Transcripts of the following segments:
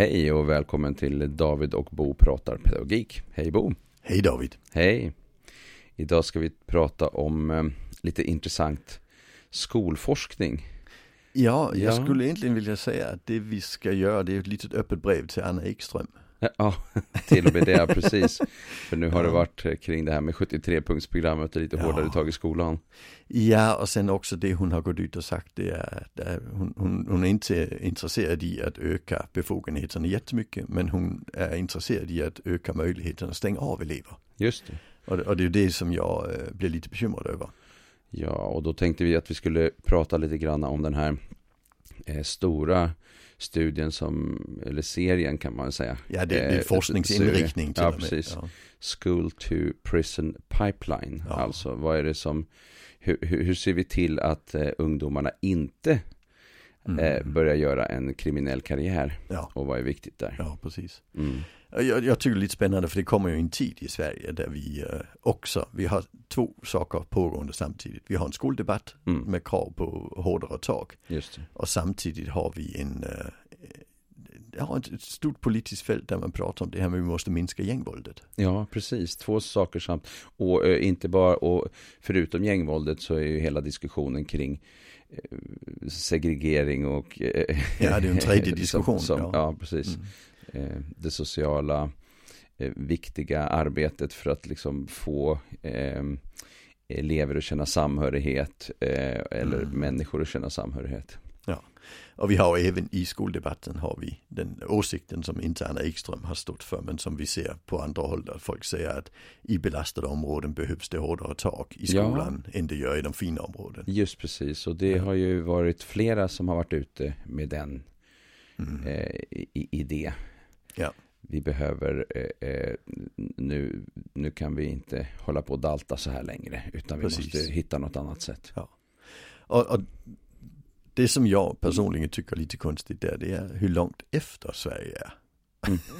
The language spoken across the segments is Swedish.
Hej och välkommen till David och Bo pratar pedagogik. Hej Bo! Hej David! Hej! Idag ska vi prata om eh, lite intressant skolforskning. Ja, jag Ja. skulle egentligen vilja säga att det vi ska göra det är ett litet öppet brev till Anna Ekström. Ja, till och med det, precis. För nu har det varit eh, kring det här med 73-punktsprogrammet och lite Ja. hårdare tag i skolan. Ja, och sen också det hon har gått ut och sagt det är att eh, hon, hon, hon är inte intresserad i att öka befogenheterna jättemycket men hon är intresserad i att öka möjligheten att stänga av elever. Just det. Och, det- och det är det som jag eh, blir lite bekymrad över. Ja, och då tänkte vi att vi skulle prata lite grann om den här eh, stora studien som, eller serien kan man säga. Ja, det, det är Eh, forskningsinriktning till ja, och med. precis. Ja. School to Prison Pipeline. Ja. Alltså vad är det som, hur, hur hur ser vi till att eh, ungdomarna inte Mm. eh, börjar göra en kriminell karriär? ja, Och vad är viktigt där? ja, precis. Mm. Jag, jag tycker det är lite spännande för det kommer ju en tid i Sverige där vi eh, också, vi har två saker pågående samtidigt. Vi har en skoldebatt Mm. med krav på hårdare tag och samtidigt har vi en, eh, ja, ett, stort politiskt fält där man pratar om det här med att vi måste minska gängvåldet. Ja, precis. Två saker samt. Och eh, inte bara, och förutom gängvåldet så är ju hela diskussionen kring eh, segregering och eh, Ja, det är en tredje som- diskussion, Som, ja. ja. precis. Mm. Eh, det sociala eh, viktiga arbetet för att liksom få eh, elever att känna samhörighet eller Mm. människor att känna samhörighet. Och vi har även i skoldebatten har vi den åsikten som inte Anna Ekström har stått för men som vi ser på andra håll där folk säger att i belastade områden behövs det hårdare tag i Ja. skolan än det gör i de fina områden. Just precis, och det Ja. har ju varit flera som har varit ute med den Mm. eh, i, idé. Ja. Vi behöver, eh, eh, nu, nu kan vi inte hålla på och dalta så här längre, utan vi Precis. måste hitta något annat sätt. Och, och det som jag personligen tycker är lite konstigt där det är hur långt efter Sverige är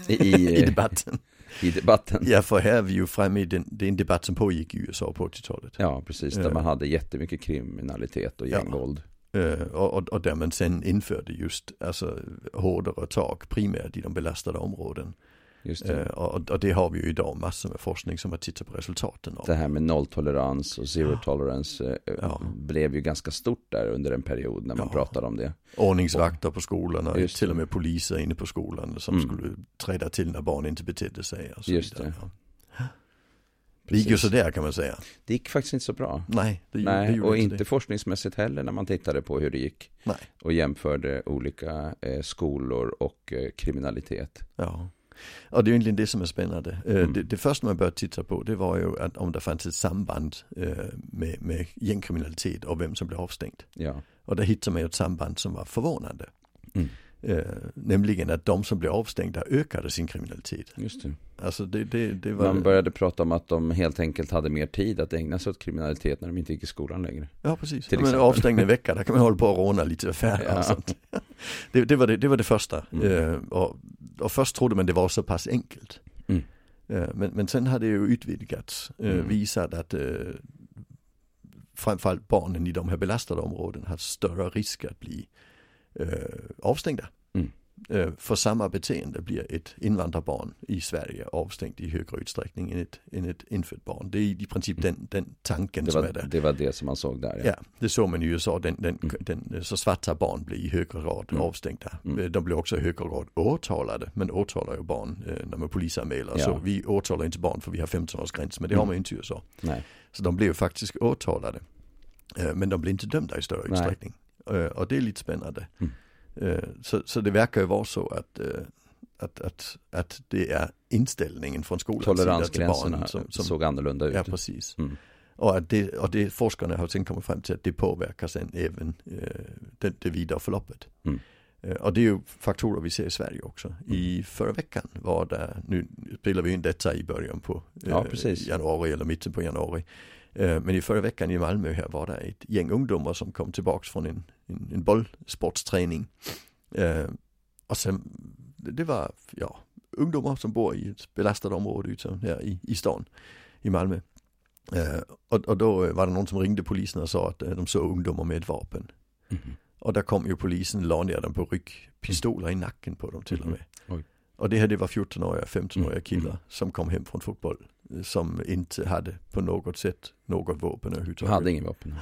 I, i, i debatten. I debatten. Ja för här är vi ju framme i den, det är en debatt som pågick i USA på 80-talet. Ja, precis, där Ja. man hade jättemycket kriminalitet och Ja. gängvåld. Eh, och, och, och där man sen införde just alltså, hårdare tag primärt i de belastade områden. Det. Eh, och, och det har vi ju idag massor med forskning som har tittat på resultaten av. det här med nolltolerans och zero tolerance eh, Ja. blev ju ganska stort där under en period när man Ja. pratade om det. Ordningsvakter på skolorna, till och med poliser inne på skolan som Mm. skulle träda till när barn inte betedde sig. Och så Just vidare. det. Det gick ju sådär kan man säga. Det gick faktiskt inte så bra. Nej, det, det Nej, gjorde och inte det. forskningsmässigt heller när man tittade på hur det gick. Nej. Och jämförde olika eh, skolor och eh, kriminalitet. Ja. Och det är egentligen det som är spännande. Eh, Mm. Det, det första man började titta på det var ju att om det fanns ett samband eh, med, med gängkriminalitet och vem som blev avstängd. Ja, Och där hittade man ju ett samband som var förvånande. Mm. Eh, nämligen att de som blev avstängda ökade sin kriminalitet. just det. Alltså det, det, det var... Man började prata om att de helt enkelt hade mer tid att ägna sig åt kriminalitet när de inte gick i skolan längre. Ja precis. Till Ja, men avstängd en vecka, där kan man hålla på och råna lite affärer Ja. och sånt. Det, var det, det var det första. Mm. Eh, och, och först trodde man det var så pass enkelt. Mm. Eh, men, men sen har det ju utvidgats, eh, Mm. visat att eh, framförallt barnen i de här belastade områdena har större risk att bli eh, avstängda. Mm. Eh, för samma beteende blir ett invandrarbarn i Sverige avstängt i högre utsträckning än ett, än ett infött barn. Det är i princip den, den tanken Det som var, är där. det var det som man såg där. Ja, det såg man i USA. Den, den, Mm. den, så svarta barn blir i högre grad Mm. avstängda. Mm. De blir också i högre grad åtalade. Men åtalar ju barn eh, när man polisanmäler. Ja. Så vi åtalar inte barn för vi har 15-årsgräns. Men det har Mm. man inte i USA. Nej. Så de ju faktiskt åtalade. Men de blir inte dömda i större Nej. utsträckning. Eh, och det är lite spännande. Mm. Eh, så, så det verkar ju vara så att, eh, att, att, att det är inställningen från skolans sida Toleransgränserna barnen som, som såg annorlunda ut. Ja, precis. Mm. Och, att det, och det forskarna har sen kommit fram till att det påverkar sen även eh, det, det vidare förloppet. Mm. Eh, och det är ju faktorer vi ser i Sverige också. I förra veckan var det, nu spelar vi in detta i början på eh, Ja, precis. januari eller mitten på januari. Eh, men i förra veckan i Malmö här var det ett gäng ungdomar som kom tillbaks från en, en, en bollsportsträning. Eh, och sen, det var, ja, ungdomar som bor i ett belastat område ute här i, i stan i Malmö. Eh, och, och då var det någon som ringde polisen och sa att de såg ungdomar med ett vapen. Mhm. Och där kom ju polisen, la ner dem på rygg, pistoler i nacken på dem till och med. Oj. Och det här det var 14-åriga, 15-åriga Mm. killar Mm. som kom hem från fotboll. eh, Som inte hade på något sätt något vapen De överhuvudtaget. hade ingen vapen.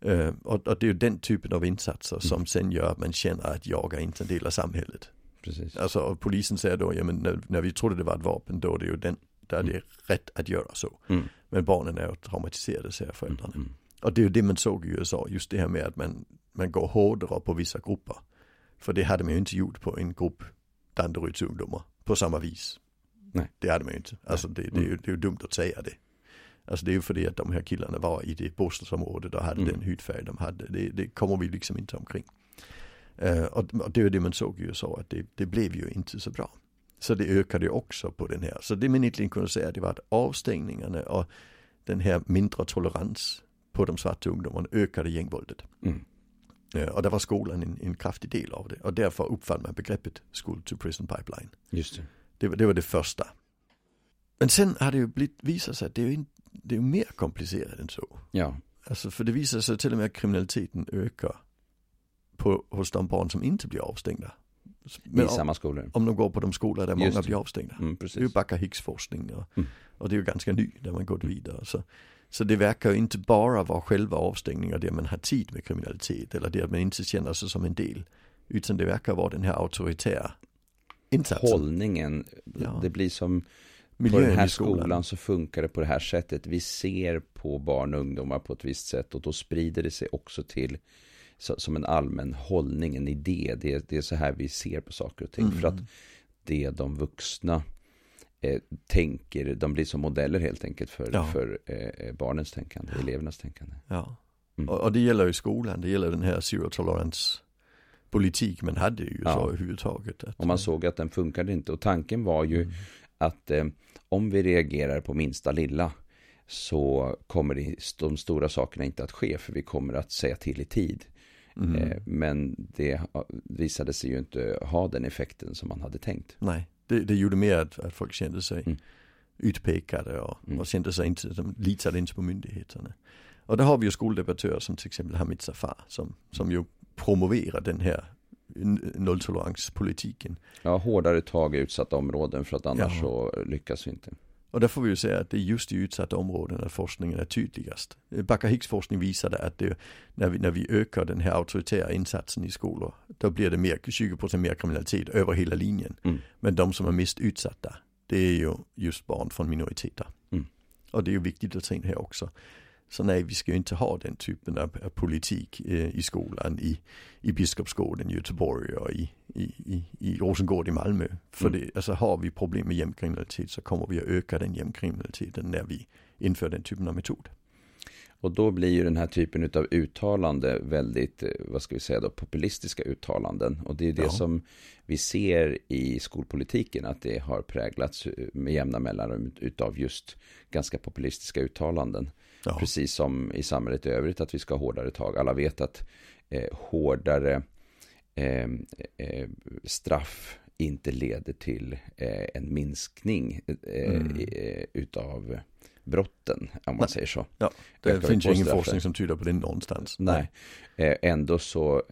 Eh, och, och det är ju den typen av insatser som Mm. sen gör att man känner att jag är inte en del av samhället. Precis. Alltså och polisen säger då, ja men när, när vi trodde det var ett vapen då är det ju den, där det är rätt att göra så. Mm. Men barnen är ju traumatiserade säger föräldrarna. Mm. Och det är ju det man såg i USA, just det här med att man, man går hårdare på vissa grupper. För det hade man ju inte gjort på en grupp Danderyds ungdomar på samma vis. Nej. Det hade man ju inte. Alltså det, det, är ju, det är ju dumt att säga det. Alltså det är ju för det att de här killarna var i det bostadsområdet och hade Mm. den hudfärg de hade. Det, det kommer vi liksom inte omkring. Eh, och, och det är ju det man såg i USA, att det, det blev ju inte så bra. Så det ökade ju också på den här. Så det man egentligen kunde säga det var att avstängningarna och den här mindre tolerans på de svarta ungdomarna ökade gängvåldet. Mm. Och där var skolan en, en kraftig del av det. Och därför uppfann man begreppet school to prison pipeline. Just det. Det, var- det var det första. Men sen har det ju blivit, visat sig att det är in, det är mer komplicerat än så. Ja. Alltså för det visar sig till och med att kriminaliteten ökar på, hos de barn som inte blir avstängda. Men I om, samma skolor. om de går på de skolor där Just många blir avstängda. Mm, Det är ju. Backa Hicks forskning och, Mm. och det är ju ganska ny där man gått vidare. Så, så det verkar ju inte bara vara själva avstängningar där man har tid med kriminalitet eller där man inte känner sig som en del. Utan det verkar vara den här auktoritära insatsen. Hållningen, Ja. det blir som på Miljön den här skolan. skolan så funkar det på det här sättet. Vi ser på barn och ungdomar på ett visst sätt och då sprider det sig också till så, som en allmän hållning, en idé. Det, det är så här vi ser på saker och ting. Mm. För att det de vuxna eh, tänker, de blir som modeller helt enkelt för, Ja. för eh, barnens tänkande, elevernas tänkande. Ja. Mm. Och, och det gäller ju skolan, det gäller den här zero tolerance politik man hade ju Ja. så överhuvudtaget. Att, Och man såg att den funkade inte. Och tanken var ju att eh, om vi reagerar på minsta lilla så kommer det, de stora sakerna inte att ske för vi kommer att säga till i tid. Mm. Eh, men det visade sig ju inte ha den effekten som man hade tänkt. Nej, det, det gjorde mer att, att folk kände sig Mm. utpekade och, Mm. och kände sig inte, de litade inte på myndigheterna. Och där har vi ju skoldebattörer som till exempel Hamid Safar som, som ju promoverar den här nolltoleranspolitiken. Ja, hårdare tag i utsatta områden för att annars Ja. så lyckas vi inte. Och där får vi ju säga att det är just i utsatta områden där forskningen är tydligast. Backa Hicks forskning visade att det, när, vi, när vi ökar den här auktoritära insatsen i skolor, då blir det mer, 20% mer kriminalitet över hela linjen. Mm. Men de som är mest utsatta, det är ju just barn från minoriteter. Mm. Och det är ju viktigt att ta in här också. Så nej, vi ska ju inte ha den typen av, politik eh, i skolan i, i Biskopsgården i Göteborg och i, i, i, i Rosengård i Malmö. För Mm. det, alltså har vi problem med gängkriminalitet så kommer vi att öka den gängkriminaliteten när vi inför den typen av metod. Och då blir ju den här typen av uttalande väldigt, eh, vad ska vi säga då, populistiska uttalanden. Och det är det Ja. som vi ser i skolpolitiken, att det har präglats eh, med jämna mellanrum utav just ganska populistiska uttalanden. Ja, Precis som i samhället i övrigt att vi ska ha hårdare tag. Alla vet att eh, hårdare eh, eh, straff inte leder till eh, en minskning eh, Mm. eh, utav brotten, om man Nej. säger så. ja det ökar finns ju ingen forskning som tyder på det någonstans. Nej, ändå så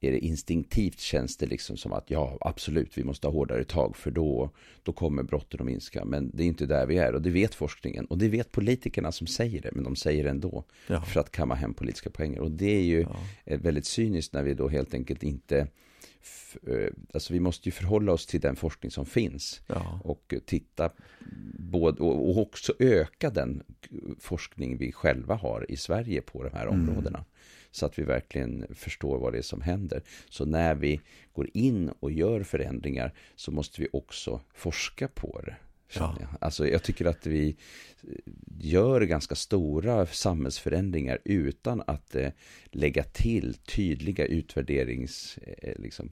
är det instinktivt känns det liksom som att ja, absolut, vi måste ha hårdare tag för då, då kommer brotten att minska. Men det är inte där vi är och det vet forskningen och det vet politikerna som säger det, men de säger det ändå Ja. för att kamma hem politiska poänger. Och det är ju Ja. eh, väldigt cyniskt när vi då helt enkelt inte eh, Alltså vi måste ju förhålla oss till den forskning som finns Ja. och titta både, och också öka den forskning vi själva har i Sverige på de här Mm. Så att vi verkligen förstår vad det är som händer. Så när vi går in och gör förändringar så måste vi också forska på det. Ja. jag. Alltså jag tycker att vi gör ganska stora samhällsförändringar utan att eh, lägga till tydliga utvärderings, eh, liksom,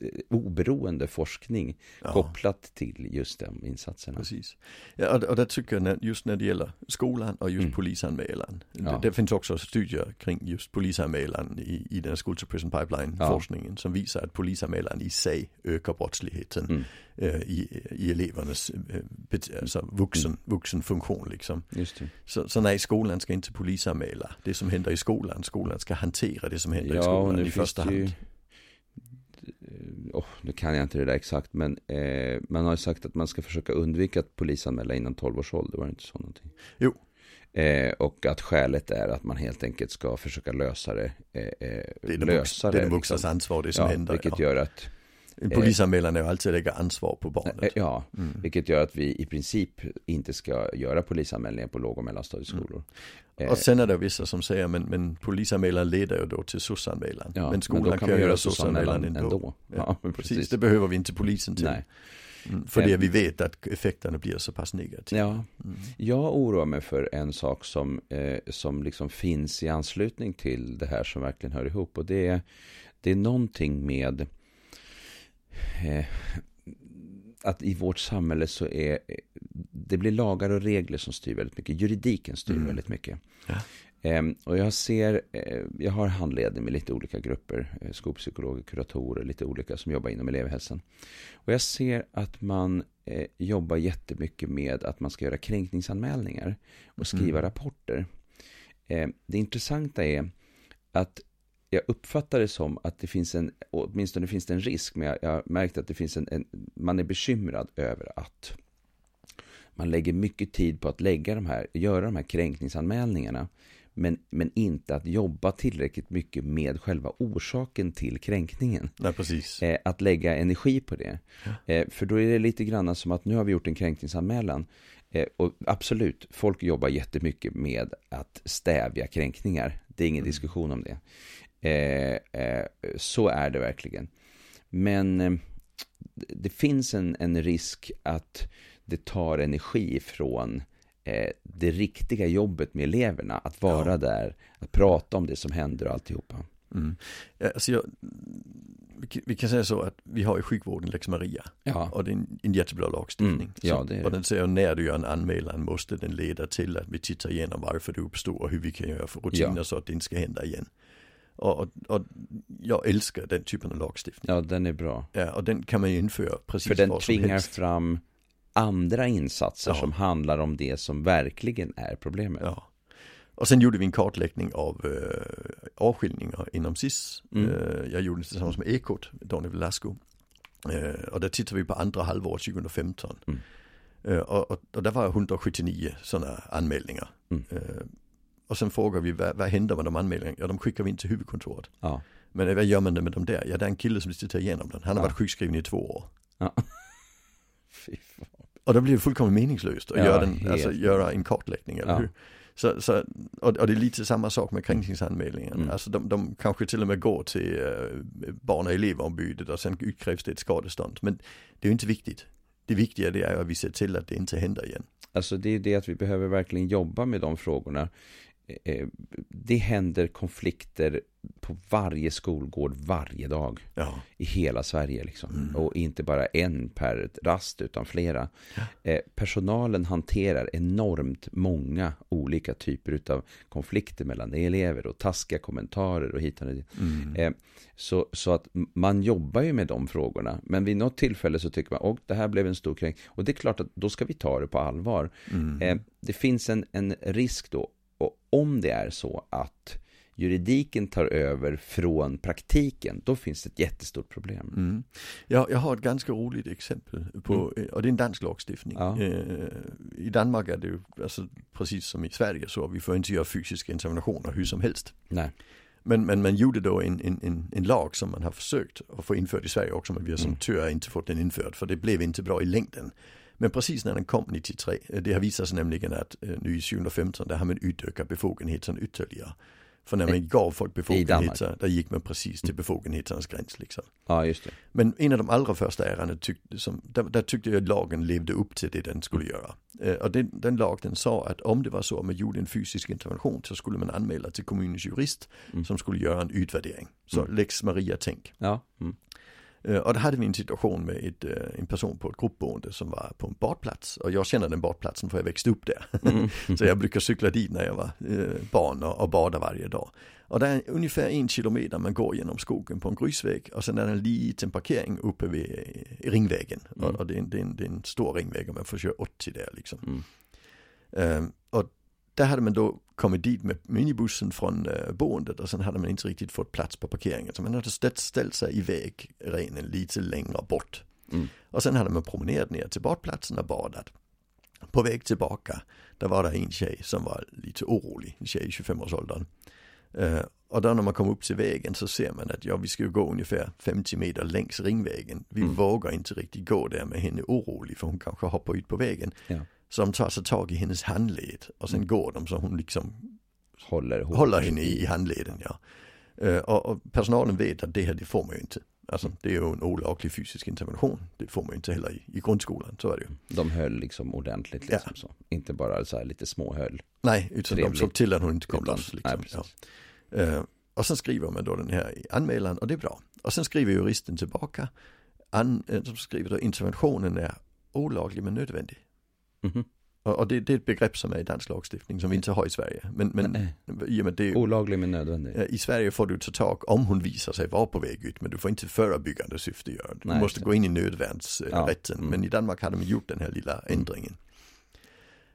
eh, oberoende forskning Ja. kopplat till just de insatserna. Precis. Ja, och, och där tycker jag när, just när det gäller skolan och just Mm. polisanmälan. Ja. Det, det finns också studier kring just polisanmälan i, i den School to Prison Pipeline Ja. forskningen som visar att polisanmälan i sig ökar brottsligheten. Mm. Eh, i, i elevernas eh, alltså vuxen, vuxenfunktion liksom. Just det. Så, så nej, skolan ska inte polisanmäla det som händer i skolan. Skolan ska hantera det som händer Ja, i skolan i första det ju- hand. Oh, nu kan jag inte det där exakt, men eh, man har ju sagt att man ska försöka undvika att polisanmäla innan 12 års ålder, var det inte så någonting? Jo. Eh, och att skälet är att man helt enkelt ska försöka lösa det. Eh, eh, Det är den, vux, lösa det är den liksom. vuxnas ansvar det som ja, händer. Vilket ja. gör att, polisanmälan är alltid att lägga ansvar på barnet. eh, ja, Mm. vilket gör att vi i princip inte ska göra polisanmälningar på låg och mellanstadieskolor. Eh, Och sen är det vissa som säger men, men polisanmälan leder ju då till SOS-anmälan. ja, men skolan då kan, man göra SOS-anmälan ändå. ändå. Ja, Ja, men Precis, precis. det behöver vi inte polisen till. Nej. Mm, för det Eh, vi vet att effekterna blir så pass negativa. Ja, Mm. jag oroar mig för en sak som, eh, som liksom finns i anslutning till det här som verkligen hör ihop. Och det är, det är någonting med eh, att i vårt samhälle så är det blir lagar och regler som styr väldigt mycket. Juridiken styr Mm. väldigt mycket. Ja. Ehm, och jag ser, eh, jag har handledning med lite olika grupper, eh, skolpsykologer, kuratorer, lite olika som jobbar inom elevhälsan. Och jag ser att man eh, jobbar jättemycket med att man ska göra kränkningsanmälningar och skriva Mm. rapporter. Eh, det intressanta är att jag uppfattar det som att det finns en, åtminstone finns det en risk, men jag, jag har märkt att det finns en, en, man är bekymrad över att man lägger mycket tid på att lägga de här, göra de här kränkningsanmälningarna, men, men inte att jobba tillräckligt mycket med själva orsaken till kränkningen. Nej, precis. Eh, att lägga energi på det. Eh, för då är det lite grann som att nu har vi gjort en kränkningsanmälan. Eh, och absolut, folk jobbar jättemycket med att stävja kränkningar. Det är ingen Mm. diskussion om det. Eh, eh, så är det verkligen. Men eh, det- finns en, en risk att det tar energi från det riktiga jobbet med eleverna. Att vara Ja. där, att prata om det som händer och alltihopa. Mm. Alltså jag, vi kan- säga så att vi har i sjukvården Lex Maria. Ja, Och det är en, en jättebra lagstiftning. Mm, ja, det är och det. den säger när du gör en anmälan måste den leda till att vi tittar igenom varför det uppstår och hur vi kan göra för rutiner Ja. så att det inte ska hända igen. Och, och, och jag älskar den typen av lagstiftning. ja, den är bra. Ja, och den kan man ju införa precis För den tvingar helst. fram andra insatser Ja. som handlar om det som verkligen är problemet. Ja. Och sen gjorde vi en kartläggning av äh, avskiljningar inom SIS. Mm. Eh, jag gjorde det tillsammans med Ekot, Daniel Velasco. Eh, och där tittade vi på andra halvåret 2015. Mm. Eh, och, och, och där var 179 sådana anmälningar. Mm. Och sen frågar vi, vad, vad händer med de anmälningarna? Ja, de skickar vi in till huvudkontoret. Ja. Men eh, vad gör man med dem där? Ja, det är en kille som tittar igenom den. Han har Ja. varit sjukskriven i två år. ja. Och då blir det fullkomligt meningslöst att Ja, göra, den, alltså, göra en kartläggning, eller hur? Så, så, och, och det är lite samma sak med kränkningsanmälningen. Mm. Alltså de, de kanske till och med går till uh, barn och elevombudet och sen utkrävs det ett skadestånd. Men det är ju inte viktigt. Det viktiga det är att vi ser till att det inte händer igen. Alltså det är det att vi behöver verkligen jobba med de frågorna. Eh, Det händer konflikter på varje skolgård varje dag Ja, i hela Sverige. Liksom. Mm. Och inte bara en per rast utan flera. Eh, personalen hanterar enormt många olika typer av konflikter mellan elever och taskiga kommentarer och hit och dit. mm. Eh, så, så att man jobbar ju med de frågorna. Men vid något tillfälle så tycker man, att det här blev en stor kränk. Och det är klart att då ska vi ta det på allvar. Mm. Eh, det finns en, en risk då, och om det är så att juridiken tar över från praktiken, då finns det ett jättestort problem. Mm. Jag, jag har ett ganska roligt exempel på, eh, och det är en dansk lagstiftning. Mm. Ja. Eh, I Danmark är det ju, alltså, precis som i Sverige så, vi får inte göra fysiska interventioner hur som helst. Nej. Men, men man gjorde då en, en, en, en lag som man har försökt att få införd i Sverige också, men vi har som Mm. tyvärr inte fått den införd, för det blev inte bra i längden. Men precis när den kom 93, eh, det har visat sig nämligen att eh, nu i 2015, där har man utökat befogenheterna ytterligare. För när man gav folk befogenheter, där gick man precis till befogenheternas gräns liksom. Ja, just det. Men en av de allra första ärendena tyckte, som, där, där tyckte jag att lagen levde upp till det den skulle göra. Eh, och den, den lagen sa att om det var så att man gjorde en fysisk intervention så skulle man anmäla till kommunens jurist Mm. som skulle göra en utvärdering. Så Mm. lex Maria tänk. Ja. Mm. Eh, och då hade vi en situation med ett, eh, en person på ett gruppboende som var på en badplats. Och jag känner den badplatsen för jag växte upp där. Mm. så jag brukar cykla dit när jag var barn och, bada varje dag. Och det är ungefär en kilometer man går genom skogen på en grusväg och sen är det en liten parkering uppe vid ringvägen. Mm. Och det, är en, det, är en, det, är en, stor ringväg och man får köra 80 där liksom. Mm. Um, och där hade man då kommit dit med minibussen från uh, boendet och sen hade man inte riktigt fått plats på parkeringen. Så man hade ställt, ställt sig i vägrenen lite längre bort. Mm. Och sen hade man promenerat ner till badplatsen och badat. På väg tillbaka, där var det en tjej som var lite orolig, en tjej i 25-årsåldern. Uh, och då när man kom upp till vägen så ser man att ja, vi ska ju gå ungefär 50 meter längs ringvägen. Vi mm. vågar inte riktigt gå där med henne orolig för hon kanske hoppar ut på vägen. Ja. Så de tar sig tag i hennes handled och sen mm. går de så hon liksom håller, håller henne i handleden. Ja. Uh, och, och, personalen vet att det här det får man ju inte. Alltså det är ju en olaglig fysisk intervention. Det får man ju inte heller i, i grundskolan, så är det ju. De höll liksom ordentligt liksom ja. så. Inte bara så här lite småhöll. Nej, utan Trevligt. de såg till att hon inte kom loss. Liksom. Nej, ja. uh, och sen skriver man då den här anmälan och det är bra. Och sen skriver juristen tillbaka, an, eh, som skriver då interventionen är olaglig men nödvändig. Mm. Och, och det, det, är ett begrepp som är i dansk lagstiftning som vi inte har i Sverige. Men, men i och med det, olaglig men nödvändig. I Sverige får du ta tag om hon visar sig vara på väg ut men du får inte förebyggande syfte göra det. Du Nej, måste gå in i nödvärnsrätten. Ja. Mm. Men i Danmark hade de gjort den här lilla ändringen.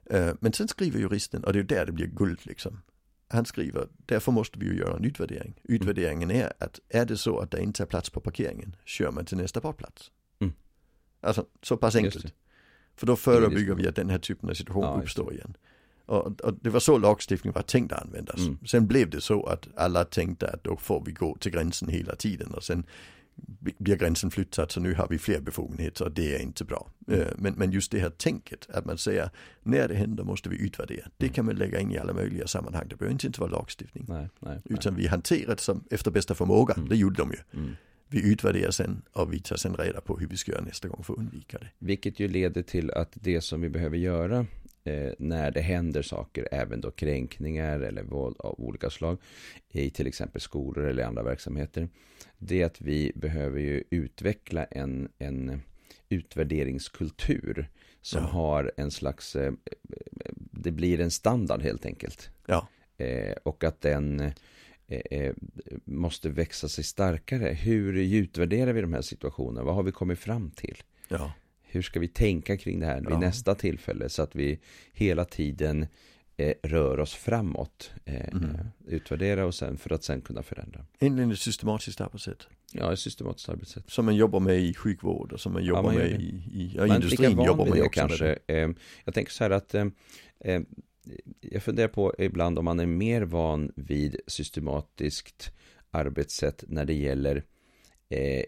Mm. men sen skriver juristen, och det är där det blir guld liksom han skriver, därför måste vi ju göra en utvärdering. Utvärderingen är att är det så att det inte är plats på parkeringen, kör man till nästa badplats. Mm. Alltså så pass enkelt. För då förebygger vi att den här typen av situation ja, uppstår igen. Och, och, det var så lagstiftningen var tänkt att användas. Mm. Sen blev det så att alla tänkte att då får vi gå till gränsen hela tiden och sen blir gränsen flyttad så nu har vi fler befogenheter och det är inte bra. Mm. Men, men just det här tänket att man säger när det händer måste vi utvärdera. Det mm. kan man lägga in i alla möjliga sammanhang. Det behöver inte, inte vara lagstiftning. Nej, nej, Utan nej. vi hanterar det som efter bästa förmåga. Mm. Det gjorde de ju. Vi utvärderar sen och vi tar sen reda på hur vi ska göra nästa gång för att undvika det. Vilket ju leder till att det som vi behöver göra eh, när det händer saker, även då kränkningar eller våld av olika slag i till exempel skolor eller andra verksamheter, det är att vi behöver ju utveckla en, en utvärderingskultur som ja. har en slags, eh, det blir en standard helt enkelt. Ja. Eh, och att den eh, eh måste växa sig starkare. Hur utvärderar vi de här situationerna? Vad har vi kommit fram till? Ja hur ska vi tänka kring det här vid ja. nästa tillfälle så att vi hela tiden eh, rör oss framåt. Eh, mm. Utvärdera och sen för att sen kunna förändra. Egentligen ett systematiskt arbetssätt. Ja, ett systematiskt arbetssätt. Som man jobbar med i sjukvård och som man jobbar ja, man med i, i ja, industrin jobbar man ju också kanske. med det. Eh, jag tänker så här att eh, eh, jag funderar på ibland om man är mer van vid systematiskt arbetssätt när det gäller eh,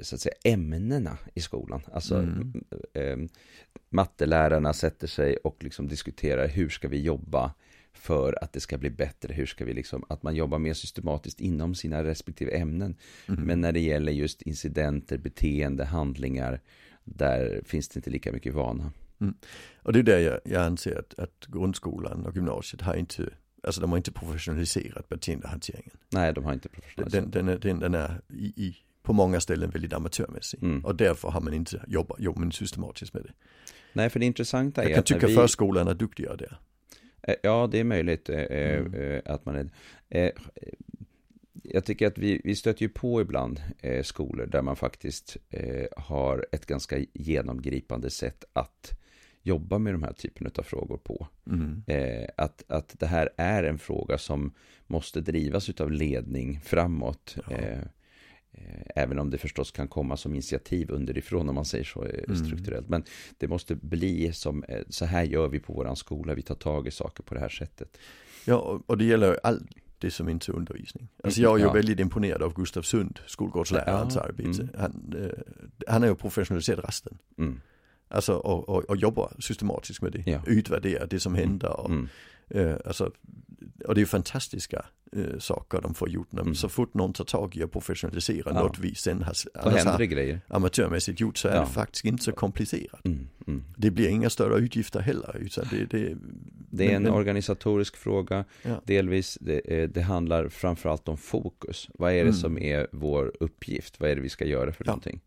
så att säga ämnena i skolan. Alltså mm. eh, mattelärarna sätter sig och liksom diskuterar hur ska vi jobba för att det ska bli bättre, hur ska vi liksom, att man jobbar mer systematiskt inom sina respektive ämnen. Mm. Men när det gäller just incidenter, beteende, handlingar, där finns det inte lika mycket vana. Mm. Och det är där jag, jag anser att, att grundskolan och gymnasiet har inte Alltså de har inte professionaliserat beteendehanteringen. Nej, de har inte professionaliserat. Den, den, är, den, den är i, i, på många ställen väldigt amatörmässig. Mm. Och därför har man inte jobbat, jobbat systematiskt med det. Nej, för det intressanta är Jag kan tycka vi... förskolan är duktigare där. Eh, ja, det är möjligt eh, eh, mm. att man är... Jag tycker att vi, vi stöter ju på ibland skolor där man faktiskt har ett ganska genomgripande sätt att jobba med de här typen av frågor på. Mm. att, att det här är en fråga som måste drivas av ledning framåt. Ja. Eh, även om det förstås kan komma som initiativ underifrån om man säger så eh, mm. strukturellt. Men det måste bli som, eh, så här gör vi på våran skola, vi tar tag i saker på det här sättet. Ja, och det gäller allt det som inte är undervisning. Alltså jag är ju ja. väldigt imponerad av Gustav Sund, skolgårdslärarens ja. arbete. Mm. Han, han är ju professionaliserat resten. Mm. Alltså och, och, och jobbar systematiskt med det, ja. utvärderar det som mm. händer. Och, mm. eh, alltså, och det är fantastiska eh, saker de får gjort. Mm. Så fort någon tar tag i att professionalisera ja. något vi sen har, har grejer. amatörmässigt gjort så är ja. det faktiskt inte så komplicerat. Mm. Mm. Det blir inga större utgifter heller. Utan det, det, det är Men- en men- organisatorisk fråga. Ja. Delvis, det, eh, det handlar framförallt om fokus. Vad är det Mm. som är vår uppgift? Vad är det vi ska göra för Ja. någonting?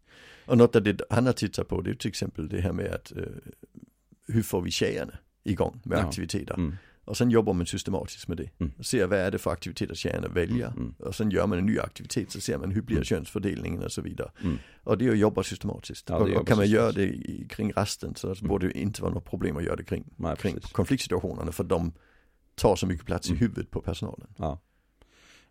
Och något av det han har tittat på det är till exempel det här med att eh, hur får vi tjejerna igång med aktiviteter. Och sen jobbar man systematiskt med det. Mm. Ser vad är det för aktiviteter tjejerna väljer. Mm, mm. Och sen gör man en ny aktivitet så ser man hur blir Mm. könsfördelningen och så vidare. Mm. Och det är att jobba systematiskt. Ja, och, och kan man göra det i, kring rasten så Mm. borde det inte vara något problem att göra det kring, Nej, kring konfliktsituationerna för de tar så mycket plats i Mm. huvudet på personalen. Ja.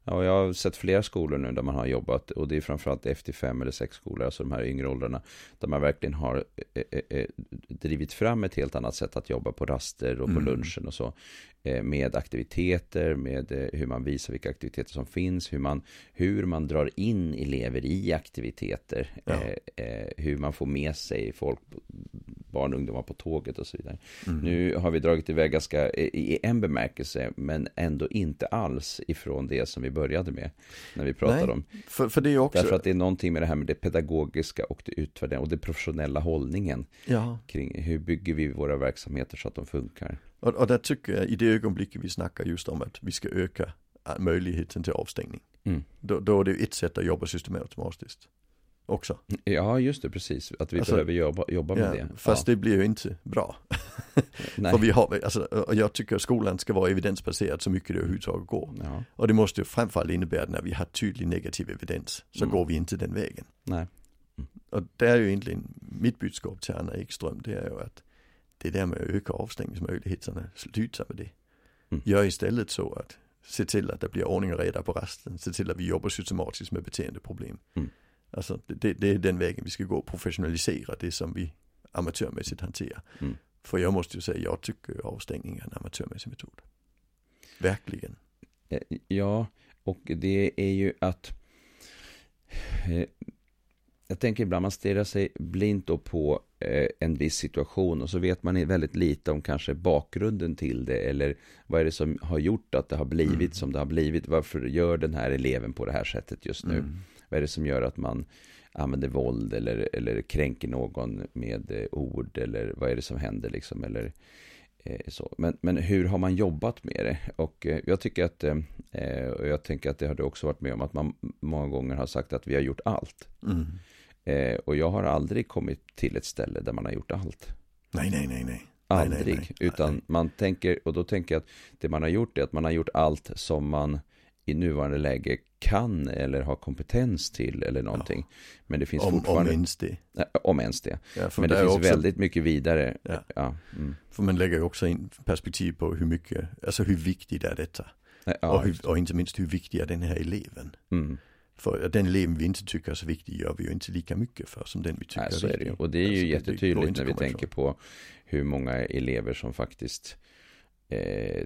Ja, jag har sett flera skolor nu där man har jobbat och det är framförallt efter fem eller sex skolor, alltså de här yngre åldrarna, där man verkligen har eh, eh, eh, drivit fram ett helt annat sätt att jobba på raster och på Mm. lunchen och så. Eh, med aktiviteter, med eh, hur man visar vilka aktiviteter som finns, hur man, hur man drar in elever i aktiviteter, Ja. eh, hur man får med sig folk, barn och ungdomar på tåget och så vidare. Mm. Nu har vi dragit iväg ganska i en bemärkelse, men ändå inte alls ifrån det som vi började med när vi pratade Nej, om. För, för det är också, Därför att det är någonting med det här med det pedagogiska och det utvärderande och det professionella hållningen ja, kring hur bygger vi våra verksamheter så att de funkar. Och, och där tycker jag i det ögonblicket vi snackar just om att vi ska öka äh, möjligheten till avstängning. Mm. Då, då är det ett sätt att jobba systematiskt också. Ja, just det, precis. Att vi Alltså, behöver jobba, jobba med Ja, det. fast det blir ju inte bra. Nej. För vi har, alltså, och jag tycker att skolan ska vara evidensbaserad så mycket det överhuvudtaget går. Ja, Och det måste ju framförallt innebära att när vi har tydlig negativ evidens så Mm. går vi inte den vägen. nej. Och det är ju egentligen mitt budskap till Anna Ekström, det är ju att det där med att öka avstängningsmöjligheterna, sluta med det. Mm. Gör istället så att se till att det blir ordning och reda på rasten, se till att vi jobbar systematiskt med beteendeproblem. Mm. Alltså det, det är den vägen vi ska gå, professionalisera det som vi amatörmässigt hanterar. Mm. För jag måste ju säga, jag tycker ju avstängning är en amatörmässig metod. Verkligen. Ja, och det är ju att eh, jag tänker ibland man stirrar sig blint då på eh, en viss situation och så vet man väldigt lite om kanske bakgrunden till det eller vad är det som har gjort att det har blivit Mm. som det har blivit. Varför gör den här eleven på det här sättet just nu? Mm. Vad är det som gör att man använder våld eller, eller kränker någon med eh, ord eller vad är det som händer liksom eller eh, så. Men, men hur har man jobbat med det? Och eh, jag tycker att, eh, eh, och jag tänker att det har du också varit med om, att man många gånger har sagt att vi har gjort allt. Mm. Eh, och jag har aldrig kommit till ett ställe där man har gjort allt. Nej, nej, nej, nej. Aldrig. nej, nej. Utan Nej. man tänker, och då tänker jag att det man har gjort är att man har gjort allt som man i nuvarande läge kan eller har kompetens till eller någonting. Men det finns Om, om fortfarande, ens det. Nej, om ens det. Ja, Men det är finns också, väldigt mycket vidare. Ja. Ja, mm. För man lägger ju också in perspektiv på hur mycket, alltså hur viktigt är detta? ja, och, hur, och inte minst hur viktig är den här eleven? det. mm. För den eleven vi inte tycker är så viktig gör vi ju inte lika mycket för som den vi tycker Nej, är så är viktig. det ju. Och det är ju Alltså, jättetydligt när vi tänker ifrån. på hur många elever som faktiskt eh,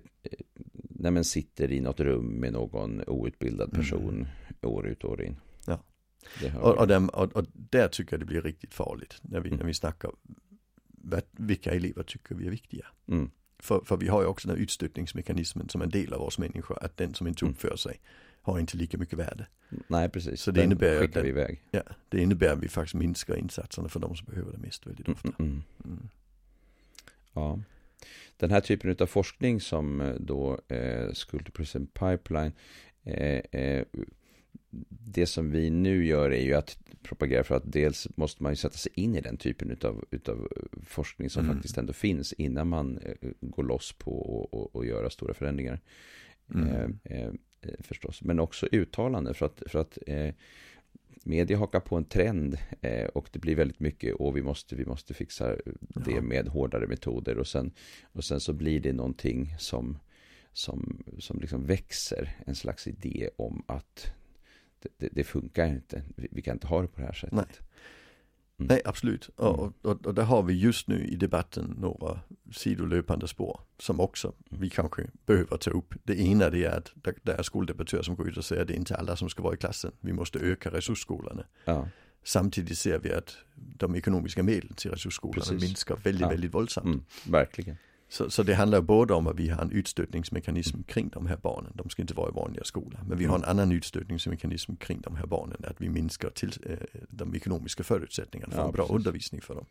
nej sitter i något rum med någon outbildad Mm. person år ut och år in. Ja. Och, och, dem, och, och där tycker jag det blir riktigt farligt när vi, Mm. när vi snackar vilka elever tycker vi är viktiga. mm. För, för vi har ju också den här utstötningsmekanismen som en del av oss människor, att den som inte Mm. uppför sig har inte lika mycket värde. Nej, precis. Så det Den innebär ju att skickar vi iväg. Ja, det innebär att vi faktiskt minskar insatserna för de som behöver det mest väldigt Mm, ofta. mm, mm. Mm. Ja. Den här typen av forskning som eh, då eh, School to Prison Pipeline eh, eh, det som vi nu gör är ju att propagera för att dels måste man ju sätta sig in i den typen utav, utav forskning som Mm. faktiskt ändå finns innan man eh, går loss på och, och, och göra stora förändringar. Mm. Eh, förstås. Men också uttalande för att, för att eh, media hakar på en trend eh, och det blir väldigt mycket och vi måste, vi måste fixa det Ja. med hårdare metoder och sen, och sen så blir det någonting som, som, som liksom växer, en slags idé om att det, det, det funkar inte, vi, vi kan inte ha det på det här sättet. Nej. Mm. Nej, absolut. Och, Mm. och, och, och där har vi just nu i debatten några sidolöpande spår som också vi kanske behöver ta upp. Det ena det är att det är skoldebattörer som går ut och säger att det är inte alla som ska vara i klassen. Vi måste öka resursskolorna. Ja, Samtidigt ser vi att de ekonomiska medlen till resursskolorna Precis. minskar väldigt, Ja. väldigt våldsamt. mm, verkligen. Så, så det handlar både om att vi har en utstötningsmekanism kring de här barnen. De ska inte vara i vanliga skolor. Men vi har en annan utstötningsmekanism kring de här barnen. Att vi minskar till, eh, de ekonomiska förutsättningarna för Ja, en bra precis. undervisning för dem.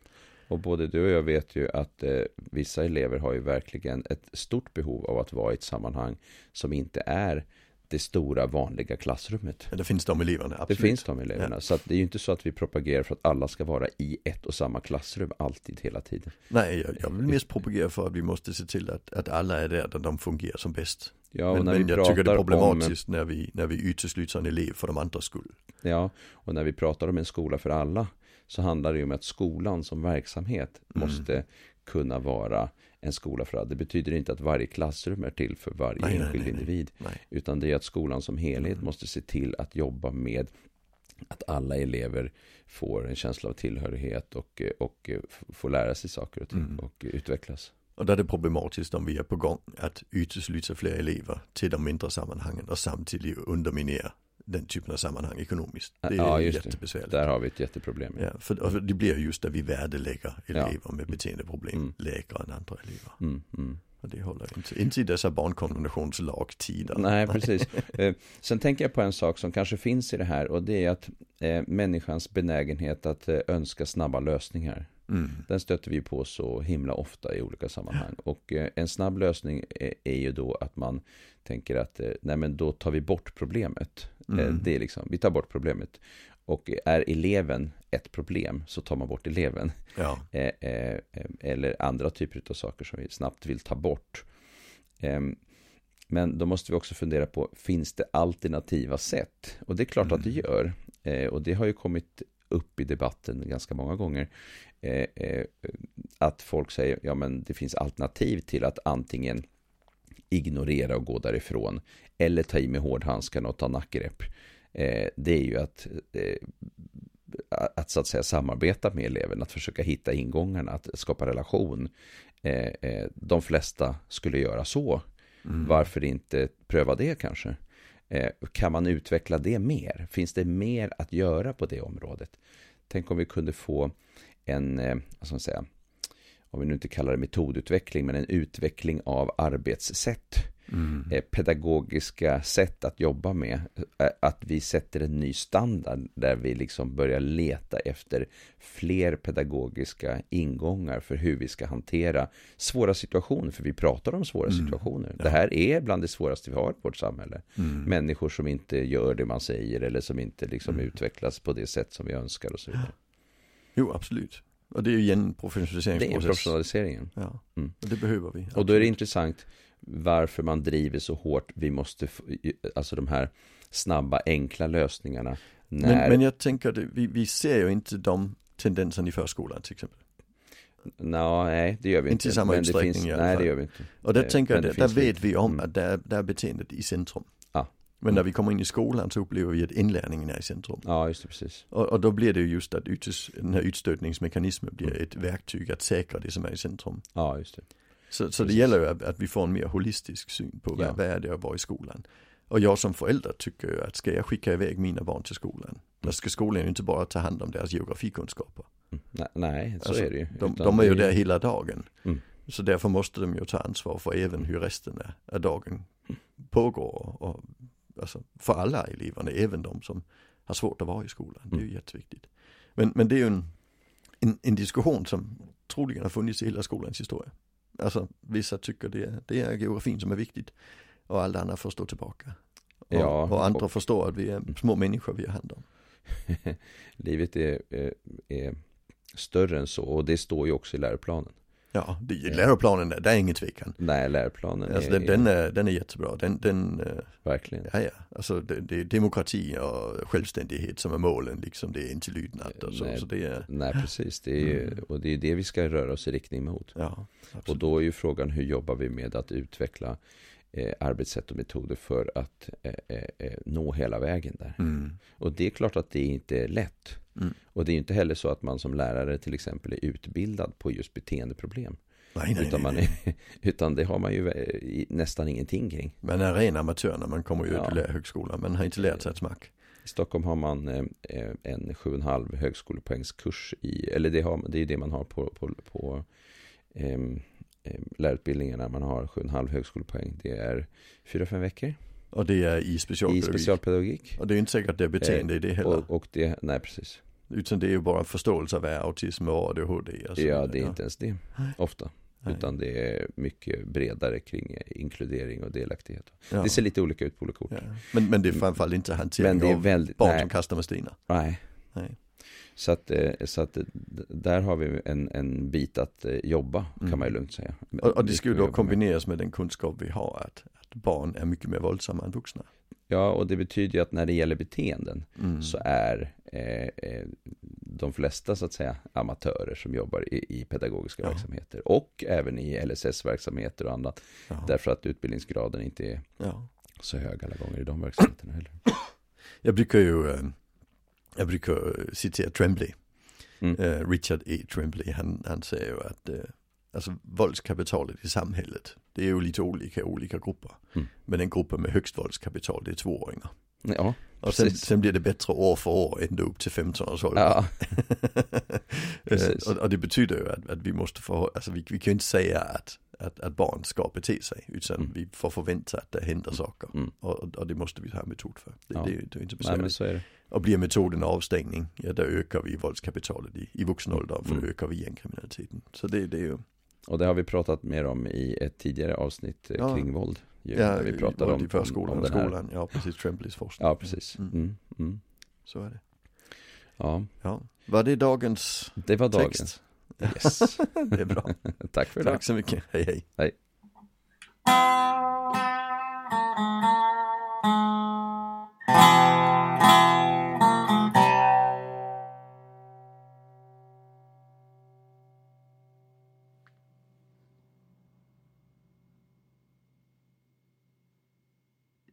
Och både du och jag vet ju att eh, vissa elever har ju verkligen ett stort behov av att vara i ett sammanhang som inte är det stora vanliga klassrummet. Ja, det finns de eleverna, absolut. Det finns de eleverna. Ja. Så det är ju inte så att vi propagerar för att alla ska vara i ett och samma klassrum alltid, hela tiden. Nej, jag, jag vill mest propagera för att vi måste se till att, att alla är där, där de fungerar som bäst. Ja, men, när men vi jag tycker det är problematiskt när vi, när vi utesluter en elev för de andras skull. Ja, och när vi pratar om en skola för alla så handlar det ju om att skolan som verksamhet Mm. måste kunna vara en skola för alla. Det betyder inte att varje klassrum är till för varje Nej, enskild nej, nej. individ. Utan det är att skolan som helhet Mm. måste se till att jobba med att alla elever får en känsla av tillhörighet och, och f- får lära sig saker och ting Mm. och utvecklas. Och där är det problematiskt om vi är på gång att utesluta fler elever till de mindre sammanhangen och samtidigt underminera den typen av sammanhang ekonomiskt. Det är Ja, just det. jättebesvärligt. Där har vi ett jätteproblem. Ja, för det blir just där vi värdelägger elever med beteendeproblem Mm. lägre än andra elever. Mm, mm. Och det håller inte, inte i dessa barnkonventionslagtider. Nej, precis. Eh, Sen tänker jag på en sak som kanske finns i det här och det är att eh, människans benägenhet att eh, önska snabba lösningar. Mm. Den stöter vi på så himla ofta i olika sammanhang. Och eh, en snabb lösning är, ju då att man tänker att eh, nej men då tar vi bort problemet. Eh, Mm. Det är liksom, vi tar bort problemet. Och är eleven ett problem så tar man bort eleven. Ja, eller andra typer av saker som vi snabbt vill ta bort. Ehm, men då måste vi också fundera på, finns det alternativa sätt? Och det är klart att det Mm. gör. Och det har ju kommit upp i debatten ganska många gånger. Eh, eh, att folk säger, ja men det finns alternativ till att antingen ignorera och gå därifrån. Eller ta i med hårdhandskarna och ta nackgrepp. Eh, det är ju att att så att säga samarbeta med eleven, att försöka hitta ingångarna, att skapa relation. De flesta skulle göra så. Mm. Varför inte pröva det kanske? Eh, kan man utveckla det mer? Finns det mer att göra på det området? Tänk om vi kunde få en, eh, vad ska man säga, om vi nu inte kallar det metodutveckling, men en utveckling av arbetssätt Mm. eh, pedagogiska sätt att jobba med. Eh, Att vi sätter en ny standard där vi liksom börjar leta efter fler pedagogiska ingångar för hur vi ska hantera svåra situationer. För vi pratar om svåra Mm. situationer. Ja. Det här är bland det svåraste vi har i vårt samhälle. Mm. Människor som inte gör det man säger eller som inte liksom Mm. utvecklas på det sätt som vi önskar och så vidare. Jo, absolut. Och det är ju igen en Det är professionaliseringen. Ja, Mm. och det behöver vi. Och då är absolut. det intressant varför man driver så hårt. Vi måste, alltså de här snabba, enkla lösningarna. När, Men, men jag tänker, det, vi, vi ser ju inte de tendenserna i förskolan till exempel. Nå, nej, det gör vi Inte inte. i samma men det utsträckning finns, i alla Nej, fall. det gör vi inte. Och där Eh, tänker jag, det där, vet vi om Mm. att där, där är beteendet i centrum. Ja. Men när vi kommer in i skolan så upplever vi att inlärningen är i centrum. Ja, just det, precis. Och, och då blir det ju just att utes, den här utstötningsmekanismen blir Mm. ett verktyg att säkra det som är i centrum. Ja, just det. Så, så det gäller ju att, att vi får en mer holistisk syn på vad, Ja. vad är det att vara i skolan. Och jag som förälder tycker ju att ska jag skicka iväg mina barn till skolan, då ska skolan ju inte bara ta hand om deras geografikunskaper. Mm. Nej, så Alltså, är det ju. De, de är ju där hela dagen. Mm. Så därför måste de ju ta ansvar för även hur resten av- dagen pågår. Och, och, alltså för alla eleverna, även de som har svårt att vara i skolan. Det är ju Mm. jätteviktigt. Men, men det är ju en, en, en diskussion som troligen har funnits i hela skolans historia. Alltså vissa tycker det, det är geografin som är viktigt och alla andra får stå tillbaka. Och, Ja, och andra och- förstår att vi är små människor vi har hand om. Livet är, är, är större än så och det står ju också i läroplanen. Ja, det, läroplanen där, det är ingen tvekan. Nej, läroplanen Alltså är, den, den, är, den är jättebra. Den, den, eh, verkligen. ja, ja. Alltså det, det är demokrati och självständighet som är målen liksom. Det är inte lydnad och så. Nej. så det är, Nej, precis. Det är ju, Mm. och det är det vi ska röra oss i riktning mot. ja, absolut. Och då är ju frågan hur jobbar vi med att utveckla eh, arbetssätt och metoder för att eh, eh, nå hela vägen där. Mm. Och det är klart att det inte är lätt. Mm. Och det är ju inte heller så att man som lärare till exempel är utbildad på just beteendeproblem. Nej, nej, utan, man är, utan det har man ju nästan ingenting kring. Man är ren amatör när man kommer ut Ja. ur lärarhögskolan. Man har inte lärt sig ett smack. I Stockholm har man en 7,5 högskolepoängskurs i, eller det, har, det är det man har på, på, på ehm, ehm, lärarutbildningarna. Man har 7,5 högskolepoäng. Det är 4-5 veckor Och det är i i specialpedagogik. specialpedagogik. Och det är inte säkert att det är beteende i det heller. Och, och det, nej precis. Utan det är ju bara förståelse av vad autism och ADHD. Och så Ja, det är inte ens det ofta. Nej. Utan det är mycket bredare kring inkludering och delaktighet. Ja. Det ser lite olika ut på olika orter. Ja. Men, men det är framförallt inte hantering Men det är av väldigt, barn nej, som kastar med Stina. nej. Nej. Så att, eh, så att eh, där har vi en, en bit att eh, jobba, Mm. kan man ju lugnt säga. Och, och det ska ju då kombineras med den kunskap vi har att, att barn är mycket mer våldsamma än vuxna. Ja, och det betyder ju att när det gäller beteenden Mm. så är eh, de flesta så att säga amatörer som jobbar i, i pedagogiska Ja. verksamheter och även i LSS-verksamheter och annat. Ja. Därför att utbildningsgraden inte är Ja. så hög alla gånger i de verksamheterna heller. Jag brukar ju, jag brukar eh, citera Tremblay. Mm. Eh, Richard E. Tremblay, han, han säger ju att eh, alltså våldskapitalet i samhället, det är ju lite olika olika grupper. Mm. Men den gruppen med högst våldskapital, det är tvååringar. Ja, Och sen, sen blir det bättre år för år ända upp till 15 års ålder. ja, Eh, och, och det betyder ju att, att vi måste få, alltså vi, vi kan ju inte säga att, att, att barn ska bete sig, utan Mm. vi får förvänta att det händer saker. Mm. Och, och det måste vi ha metod för. Det, Ja. det, det är inte besvärligt. är. Och blir metoden avstängning, ja då ökar vi våldskapitalet i, i vuxen ålder, för då Mm. ökar vi gängkriminaliteten. Så det, det är ju, Och det har vi pratat mer om i ett tidigare avsnitt eh, Ja. kring våld. Ju, ja, vi pratade våld om, i förskolan och skolan, ja precis, Tremblays forskning. Ja, precis. Mm. Mm. Mm. Så är det. Ja, Ja, var det dagens det var dagens. text? Yes. det är bra. Tack för idag. Tack så mycket, hej hej. Hej.